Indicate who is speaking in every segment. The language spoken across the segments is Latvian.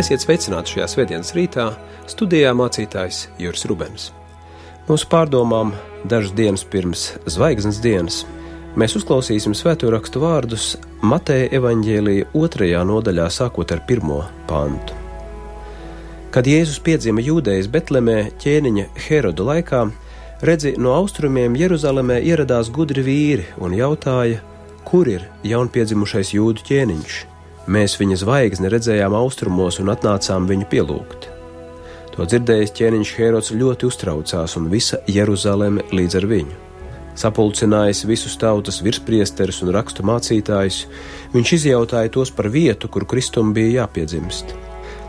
Speaker 1: Esiet sveicināti šajā svētdienas rītā, studijā mācītājs Juris Rubens. Mūsu pārdomām dažas dienas pirms zvaigznes dienas mēs uzklausīsim svēto rakstu vārdus Mateja evaņģēlīja otrajā nodaļā, sākot ar pirmo pantu. Kad Jēzus piedzima Jūdejas Betlemē ķēniņa Heroda laikā, redzi, no austrumiem Jeruzalemē ieradās gudri vīri un jautāja, kur ir jaunpiedzimušais jūdu ķēniņš Mēs viņa zvaigzni redzējām austrumos un atnācām viņu pielūgt. To dzirdējis ķēniņš Herods ļoti uztraucās un visa Jeruzaleme līdz ar viņu. Sapulcinājis visus tautas virspriesterus un rakstu mācītājus, viņš izjautāja tos par vietu, kur Kristum bija jāpiedzimst.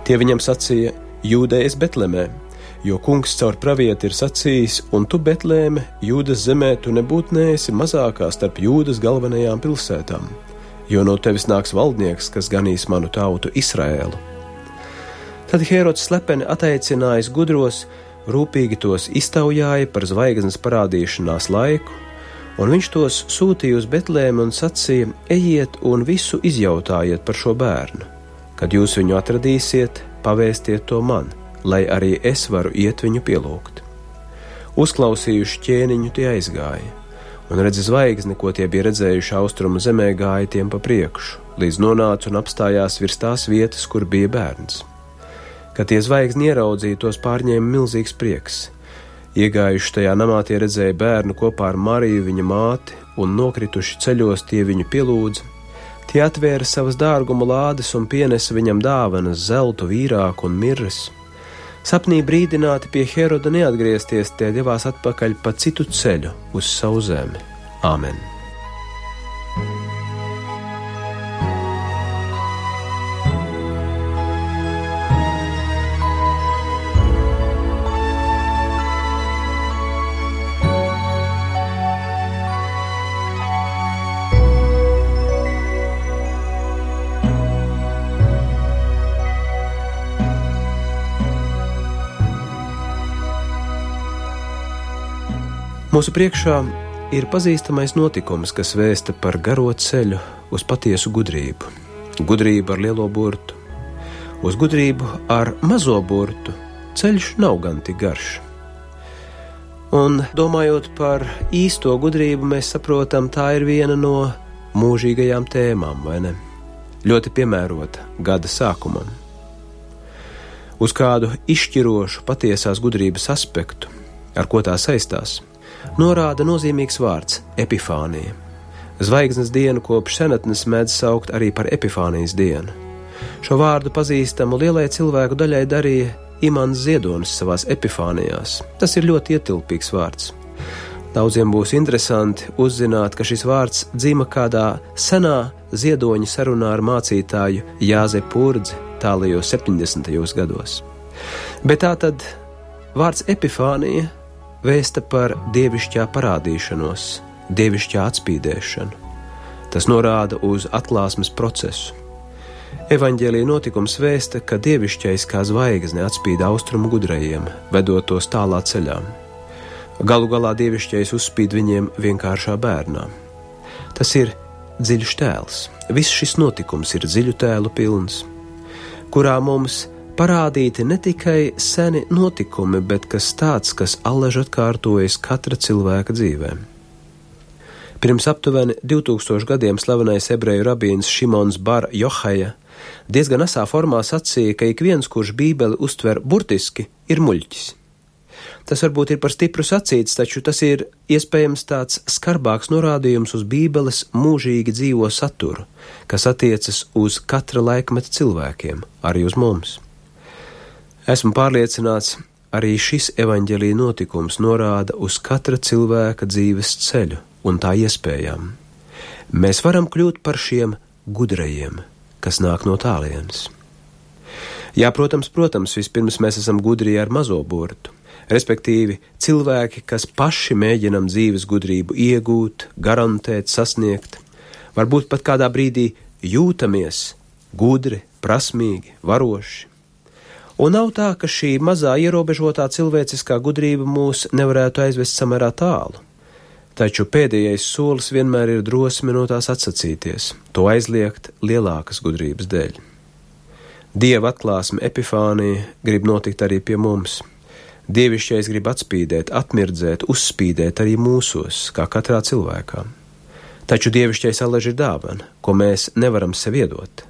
Speaker 1: Tie viņam sacīja: Jūdējas Betlemē, jo kungs caur pravieti ir sacījis, un tu, Betlēme, Jūdas zemē, tu nebūtu neesi mazākā starp Jūdas galvenajām pilsētām jo no tevis nāks valdnieks, kas ganīs manu tautu Izraēlu. Tad Herods slepeni atteicinājis gudros, rūpīgi tos iztaujāja par zvaigznes parādīšanās laiku, un viņš tos sūtīja uz Betlēmu un sacīja: Ejiet un visu izjautājiet par šo bērnu. Kad jūs viņu atradīsiet, pavēstiet to man, lai arī es varu iet viņu pielūgt. Uzklausījuši ķēniņu, tie aizgāja un redzi zvaigzni, ko tie bija redzējuši austrumu zemē, gāja tiem pa priekšu, līdz nonāca un apstājās virs tās vietas, kur bija bērns. Kad tie zvaigzni ieraudzīja, tos pārņēma milzīgs prieks. Iegājuši tajā namā, tie redzēja bērnu kopā ar Mariju, viņa māti, un nokrituši ceļos tie viņu pielūdza. Tie atvēra savas dārguma lādes un pienesa viņam dāvanas, zeltu, vīrāku un mirres Sapnī brīdināti pie Heroda neatgriezties, tie devās atpakaļ pa citu ceļu uz savu zemi. Āmen! Mūsu priekšā ir pazīstamais notikums, kas vēsta par garo ceļu uz patiesu gudrību. Gudrība ar lielo burtu. Uz gudrību ar mazo burtu ceļš nav gan tik garš. Un domājot par īsto gudrību, mēs saprotam, tā ir viena no mūžīgajām tēmām, vai ne? Ļoti piemērota gada sākumam. Uz kādu izšķirošu patiesās gudrības aspektu, ar ko tā saistās norāda nozīmīgs vārds - epifānija. Zvaigznes dienu kopš senatnes mēdz saukt arī par epifānijas dienu. Šo vārdu pazīstamu lielai cilvēku daļai darīja Imants Ziedonis savās epifānijās. Tas ir ļoti ietilpīgs vārds. Daudziem būs interesanti uzzināt, ka šis vārds dzima kādā senā ziedoņa sarunā ar mācītāju Jāze Purdzi tālajos 70. gados. Bet tā tad vārds epifānija vēsta par dievišķā parādīšanos, dievišķā atspīdēšanu. Tas norāda uz atklāsmes procesu. Evanģēlīja notikums vēsta, ka dievišķais kā zvaigzne atspīd austrumu gudrajiem, vedot tos tālā ceļā. Galu galā dievišķais uzspīd viņiem vienkāršā bērnā. Tas ir dziļš tēls. Viss šis notikums ir dziļu tēlu pilns, kurā mums ir parādīti ne tikai seni notikumi, bet kas tāds, kas allaž atkārtojas katra cilvēka dzīvē. Pirms aptuveni 2000 gadiem slavenais ebreju rabīns Šimons Bar Johaja diezgan asā formā sacīja, ka ik viens, kurš bībeli uztver burtiski, ir muļķis. Tas varbūt ir par stipru sacīts, taču tas ir iespējams tāds skarbāks norādījums uz Bībeles mūžīgi dzīvo saturu, kas attiecas uz katra laikmeta cilvēkiem, arī uz mums. Esmu pārliecināts, arī šis evaņģēlīja notikums norāda uz katra cilvēka dzīves ceļu un tā iespējām. Mēs varam kļūt par šiem gudrajiem, kas nāk no tālienes. Jā, protams, protams, vispirms mēs esam gudri ar mazo burtu, respektīvi cilvēki, kas paši mēģinam dzīves gudrību iegūt, garantēt, sasniegt, varbūt pat kādā brīdī jūtamies gudri, prasmīgi, varoši. Un nav tā, ka šī mazā ierobežotā cilvēciskā gudrība mūs nevarētu aizvest samērā tālu. Taču pēdējais solis vienmēr ir drosme no tās atsacīties, to aizliegt lielākas gudrības dēļ. Dieva atklāsme epifānija grib notikt arī pie mums. Dievišķais grib atspīdēt, atmirdzēt, uzspīdēt arī mūsos, kā katrā cilvēkā. Taču dievišķais alaž ir dāvana, ko mēs nevaram sev iedot,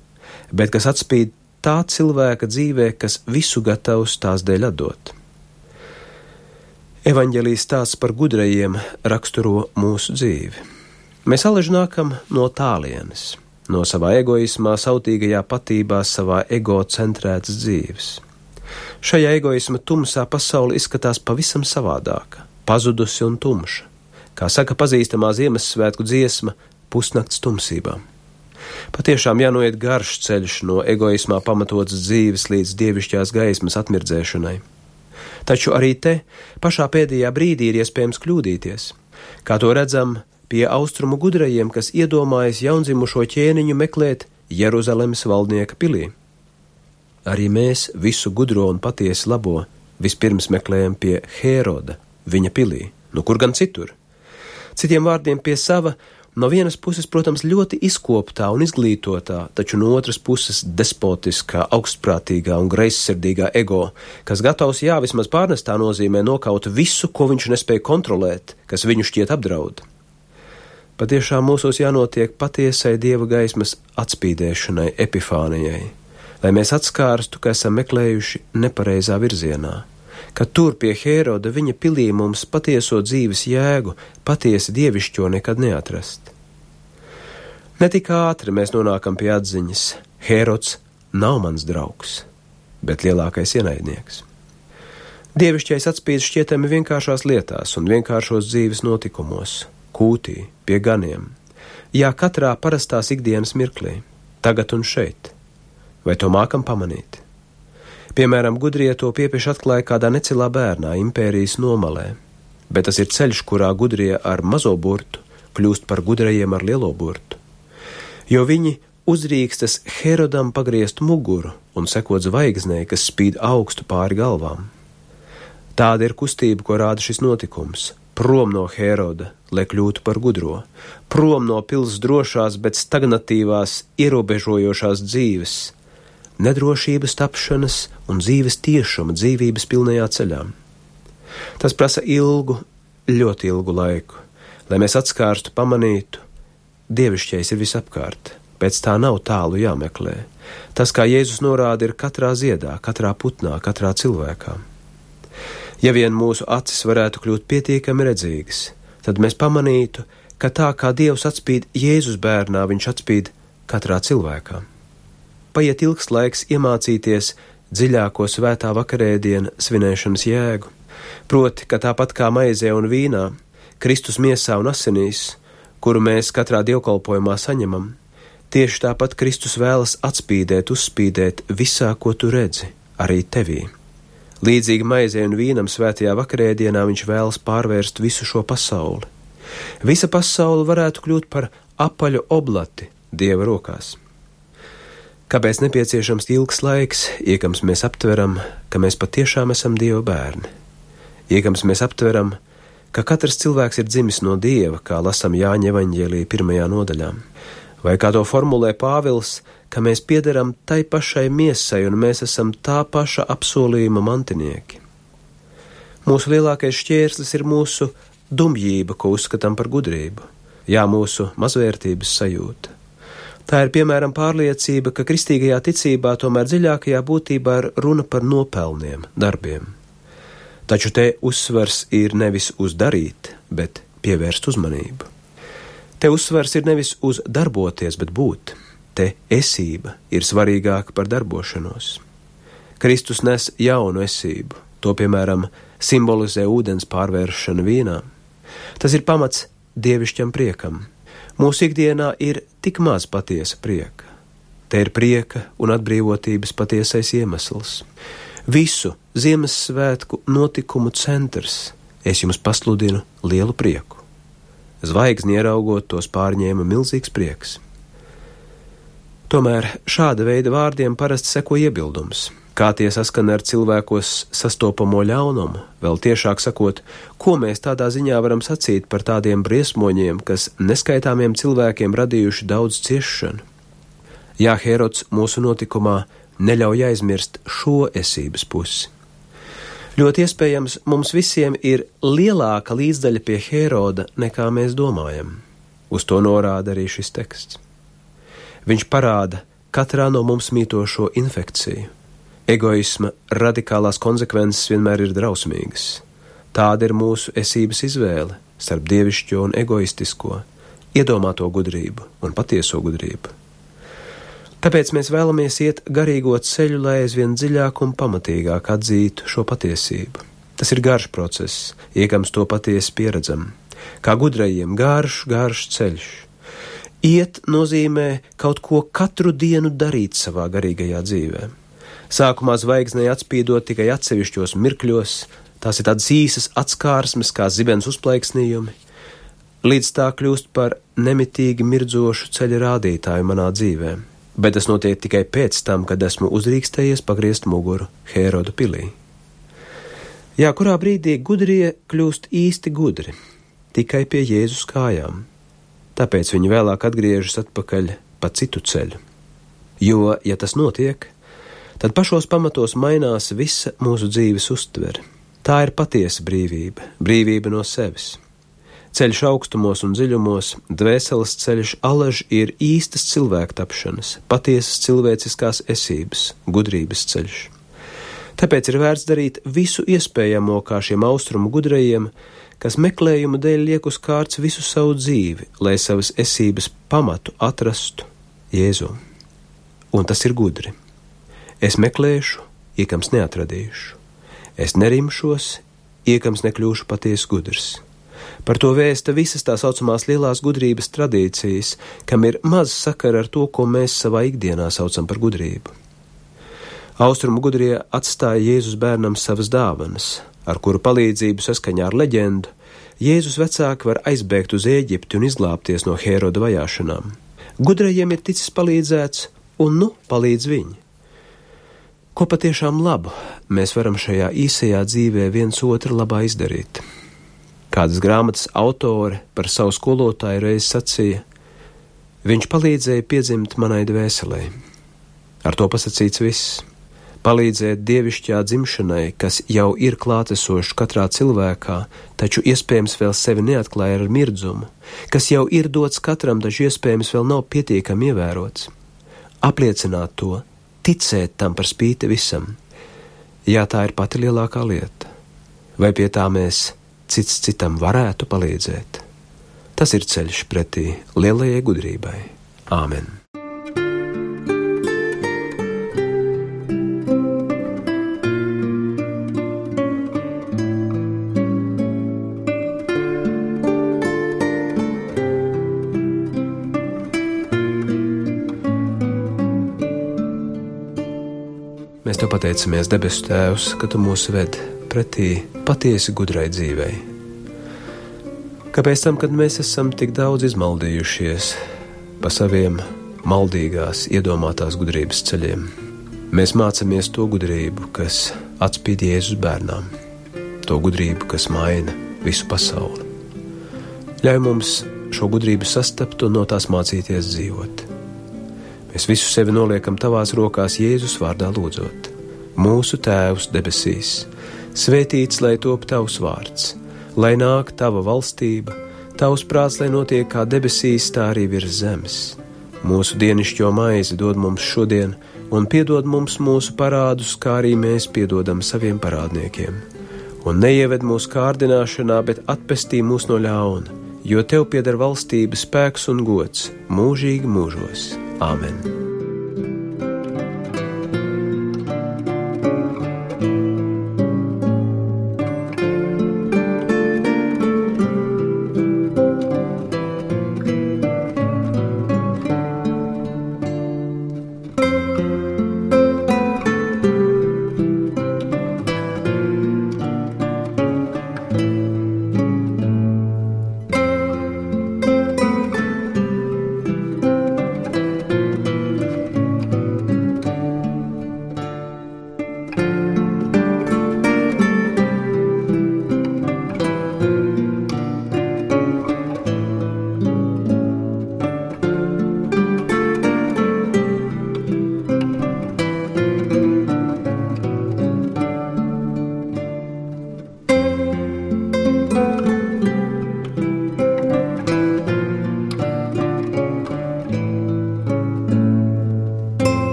Speaker 1: bet kas atspīd tā cilvēka dzīvē, kas visu gatavs tās dēļ atdot. Evangelijas stāsts par gudrajiem raksturo mūsu dzīvi. Mēs alaži nākam no tālienes, no savā egoismā, sautīgajā patībā, savā egocentrētas dzīves. Šajā egoisma tumsā pasaule izskatās pavisam savādāka, pazudusi un tumša, kā saka pazīstamā Ziemassvētku dziesma - pusnakts tumsībā. Patiešām jānoiet garš ceļš no egoismā pamatotas dzīves līdz dievišķās gaismas atmirdzēšanai. Taču arī te, pašā pēdējā brīdī, ir iespējams kļūdīties. Kā to redzam pie austrumu gudrajiem, kas iedomājas jaundzimušo ķēniņu meklēt Jeruzalemes valdnieka pilī. Arī mēs visu gudro un patiesi labo vispirms meklējam pie Hēroda, viņa pilī, nu kur gan citur. Citiem vārdiem pie sava, no vienas puses, protams, ļoti izkoptā un izglītotā, taču no otras puses despotiskā, augstprātīgā un greizsirdīgā ego, kas gatavs jā, vismaz pārnestā nozīmē nokaut visu, ko viņš nespēja kontrolēt, kas viņu šķiet apdraud. Patiešām mūsos jānotiek patiesai dieva gaismas atspīdēšanai, epifānijai lai mēs atskārstu, ka esam meklējuši nepareizā virzienā, ka tur pie Hēroda viņa pilī mums patieso dzīves jēgu, patiesi dievišķo nekad neatrast. Ne tik ātri mēs nonākam pie atziņas, Hērods nav mans draugs, bet lielākais ienaidnieks. Dievišķais atspīd šķietami vienkāršās lietās un vienkāršos dzīves notikumos, kūtī, pie ganiem, jā, katrā parastās ikdienas mirklī, tagad un šeit Vai to mākam pamanīt? Piemēram, gudrie to piepieši atklāja kādā necilā bērnā impērijas nomalē, bet tas ir ceļš, kurā gudrie ar mazo burtu kļūst par gudrajiem ar lielo burtu. Jo viņi uzrīkstas Herodam pagriezt muguru un sekot zvaigznei, kas spīd augstu pāri galvām. Tāda ir kustība, ko rāda šis notikums - prom no Heroda, lai kļūtu par gudro, prom no pilsētas drošās, bet stagnatīvās, ierobežojošās dzīves, nedrošības tapšanas un dzīves tiešuma dzīvības pilnajā ceļā. Tas prasa ilgu, ļoti ilgu laiku, lai mēs atskārstu, pamanītu, dievišķais ir visapkārt, pēc tā nav tālu jāmeklē. Tas, kā Jēzus norāda, ir katrā ziedā, katrā putnā, katrā cilvēkā. Ja vien mūsu acis varētu kļūt pietiekami redzīgas, tad mēs pamanītu, ka tā kā Dievs atspīd Jēzus bērnā, viņš atspīd katrā cilvēkā paiet ilgs laiks iemācīties dziļāko svētā vakarēdienu svinēšanas jēgu, proti, ka tāpat kā maizē un vīnā, Kristus miesā un asinīs, kuru mēs katrā dievkalpojumā saņemam, tieši tāpat Kristus vēlas atspīdēt, uzspīdēt visā, ko tu redzi, arī tevī. Līdzīgi maizē un vīnam svētajā vakarēdienā viņš vēlas pārvērst visu šo pasauli. Visa pasaule varētu kļūt par apaļu oblati Dieva rokās. Kāpēc nepieciešams ilgs laiks, iekams mēs aptveram, ka mēs patiešām esam Dieva bērni? Iekams mēs aptveram, ka katrs cilvēks ir dzimis no Dieva, kā lasam Jāņa evaņģēlīja pirmajā nodaļā, vai kā to formulē Pāvils, ka mēs piederam tai pašai miesai un mēs esam tā paša apsolījuma mantinieki. Mūsu lielākais šķērslis ir mūsu dumjība, ko uzskatām par gudrību, jā, mūsu mazvērtības sajūta. Tā ir piemēram pārliecība, ka kristīgajā ticībā tomēr dziļākajā būtībā ir runa par nopelniem, darbiem. Taču te uzsvars ir nevis uz darīt, bet pievērst uzmanību. Te uzsvars ir nevis uz darboties, bet būt. Te esība ir svarīgāka par darbošanos. Kristus nes jaunu esību, to piemēram simbolizē ūdens pārvēršana vīnā. Tas ir pamats dievišķam priekam, Mūsu ikdienā ir tik maz patiesa prieka. Te ir prieka un atbrīvotības patiesais iemesls. Visu Ziemassvētku notikumu centrs es jums pasludinu lielu prieku. Zvaigzni ieraugot tos pārņēma milzīgs prieks. Tomēr šāda veida vārdiem parasti seko iebildums, kā tie saskana ar cilvēkos sastopamo ļaunumu, vēl tiešāk sakot, ko mēs tādā ziņā varam sacīt par tādiem briesmoņiem, kas neskaitāmiem cilvēkiem radījuši daudz ciešanu. Jā, Herods mūsu notikumā neļauj aizmirst šo esības pusi. Ļoti iespējams, mums visiem ir lielāka līdzdaļa pie Heroda nekā mēs domājam. Uz to norāda arī šis teksts. Viņš parāda katrā no mums mītošo infekciju. Egoisma radikālās konsekvences vienmēr ir drausmīgas. Tāda ir mūsu esības izvēle starp dievišķo un egoistisko, iedomāto gudrību un patieso gudrību. Tāpēc mēs vēlamies iet garīgo ceļu, lai aizvien dziļāk un pamatīgāk atzītu šo patiesību. Tas ir garš process, iekams to patiesi pieredzam. Kā gudrajiem garš, garš ceļš. Iet nozīmē kaut ko katru dienu darīt savā garīgajā dzīvē. Sākumā zvaigznei atspīdot tikai atsevišķos mirkļos, tās ir tādas īsas atskārsmes kā zibens uzplaiksnījumi, līdz tā kļūst par nemitīgi mirdzošu ceļa rādītāju manā dzīvēm bet tas notiek tikai pēc tam, kad esmu uzrīkstējies pagriezt muguru Hēroda pilī. Jā, kurā brīdī gudrie kļūst īsti gudri, tikai pie Jēzus kājām, tāpēc viņi vēlāk atgriežas atpakaļ pa citu ceļu. Jo, ja tas notiek, tad pašos pamatos mainās visa mūsu dzīves uztvere. Tā ir patiesa brīvība, brīvība no sevis. Ceļš augstumos un dziļumos, dvēseles ceļš alaž ir īstas cilvēka tapšanas, patiesas cilvēciskās esības, gudrības ceļš. Tāpēc ir vērts darīt visu iespējamo kā šiem austrumu gudrajiem, kas meklējuma dēļ liek uz kārts visu savu dzīvi, lai savas esības pamatu atrastu Jēzu. Un tas ir gudri. Es meklēšu, iekams neatradīšu. Es nerimšos, iekams nekļūšu patiesi gudrs. Par to vēsta visas tā saucamās lielās gudrības tradīcijas, kam ir maz sakara ar to, ko mēs savā ikdienā saucam par gudrību. Austrumu gudrie atstāja Jēzus bērnam savas dāvanas, ar kuru palīdzību saskaņā ar leģendu Jēzus vecāki var aizbēgt uz Ēģipti un izglābties no Hēroda vajāšanām. Gudrajiem ir ticis palīdzēts, un nu palīdz viņi. Ko patiešām labu mēs varam šajā īsajā dzīvē viens otru labā izdarīt? Kādas grāmatas autore par savu skolotāju reiz sacīja: Viņš palīdzēja piedzimt manai dvēselē. Ar to pasakīts viss. Palīdzēt dievišķā dzimšanai, kas jau ir klātesošs katrā cilvēkā, taču iespējams vēl sevi neatklāja ar mirdzumu, kas jau ir dots katram, taču iespējams vēl nav pietiekami ievērots. Apliecināt to, ticēt tam par spīti visam. Jā, tā ir pati lielākā lieta. Vai pie tā mēs cits citam varētu palīdzēt. Tas ir ceļš pretī lielajai gudrībai. Āmen! Mēs te pateicamies, debesu Tēvs, ka Tu mūs vedi pretī patiesi gudrai dzīvei. Kāpēc tam, kad mēs esam tik daudz izmaldījušies pa saviem maldīgās, iedomātās gudrības ceļiem, mēs mācāmies to gudrību, kas atspīd Jēzus bērnām, to gudrību, kas maina visu pasauli. Ļauj mums šo gudrību sastapt un no tās mācīties dzīvot. Mēs visu sevi noliekam tavās rokās Jēzus vārdā lūdzot. Mūsu Tēvs debesīs, Svētīts lai top tavs vārds, lai nāk tava valstība, tavs prāts, lai notiek kā debesīs, tā arī virs zemes. Mūsu dienascho maizi dod mums šodien, un piedod mums mūsu parādus, kā arī mēs piedodam saviem parādniekiem. Un neieved mūsu kārdināšanā, bet atpestī mūs no ļauna, jo tev pieder valstība, spēks un gods mūžīgi mūžos. Āmen!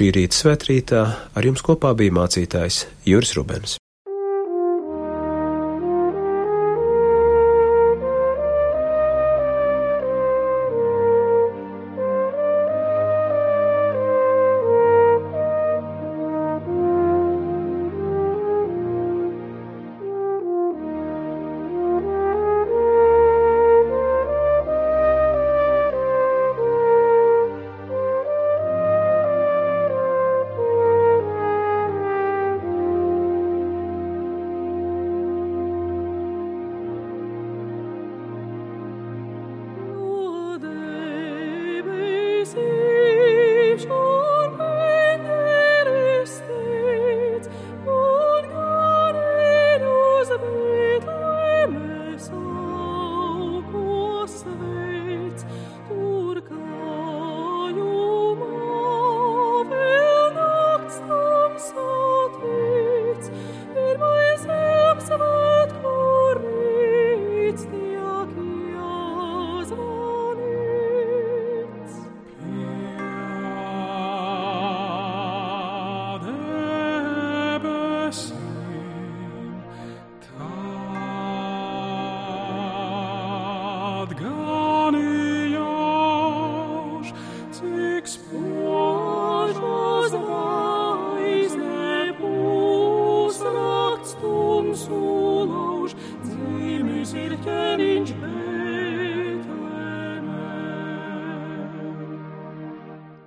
Speaker 2: Šī rīta svētrītā ar jums kopā bija mācītājs Juris Rubens.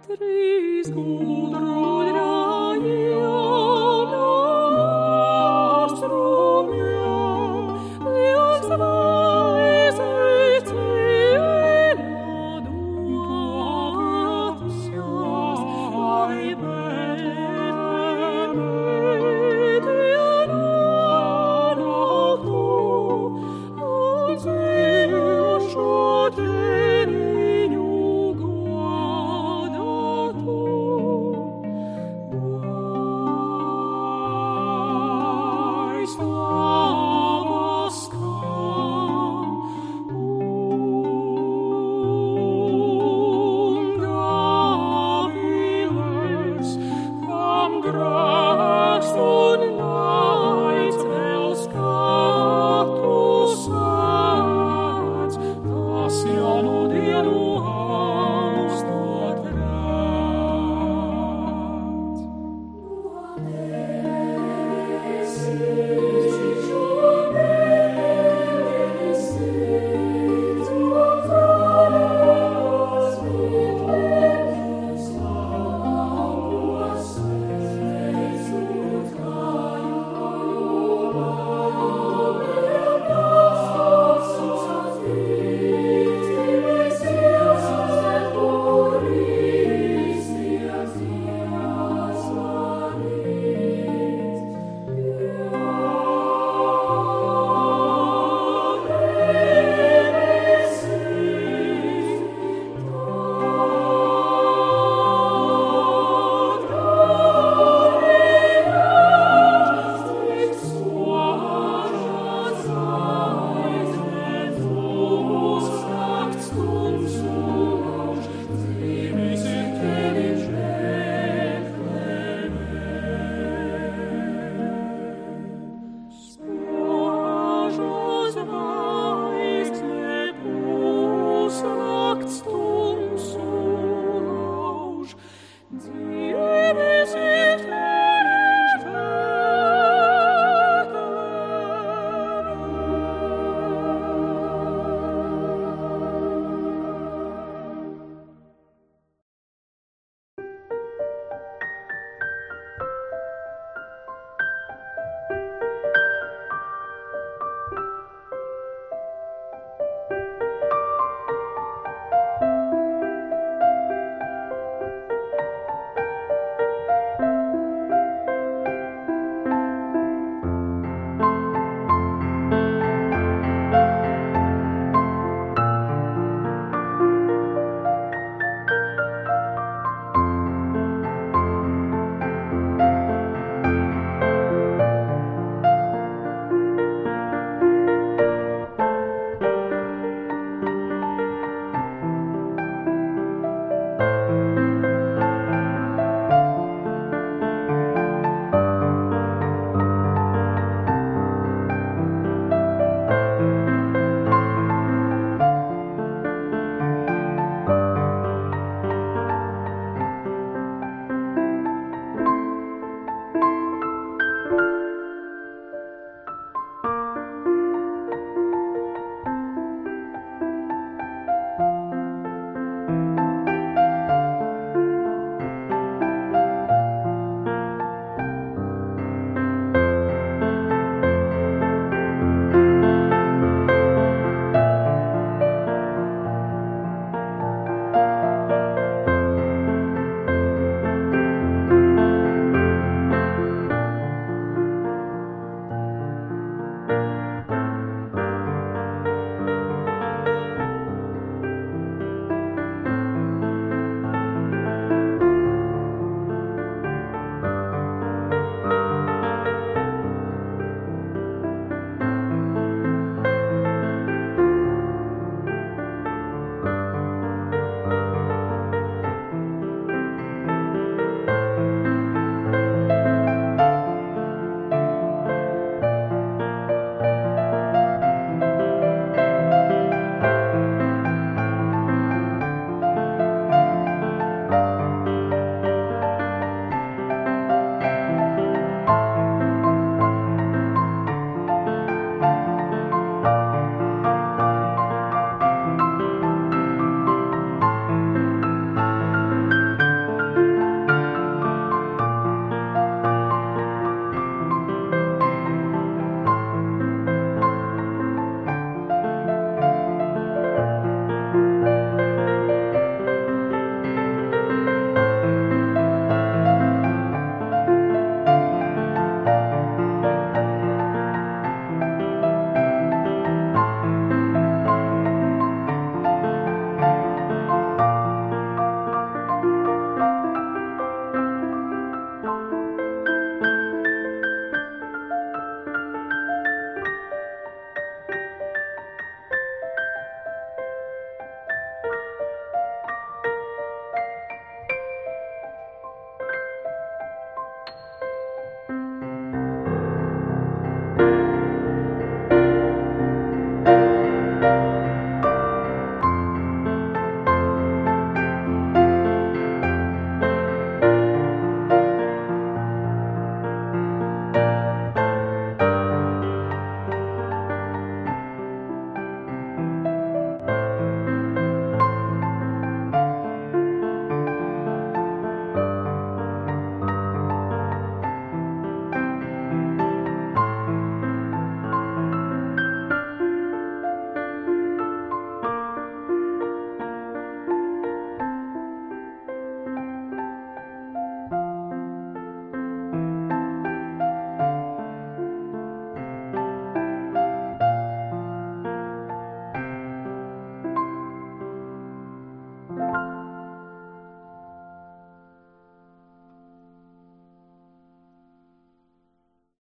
Speaker 2: trees gold Dear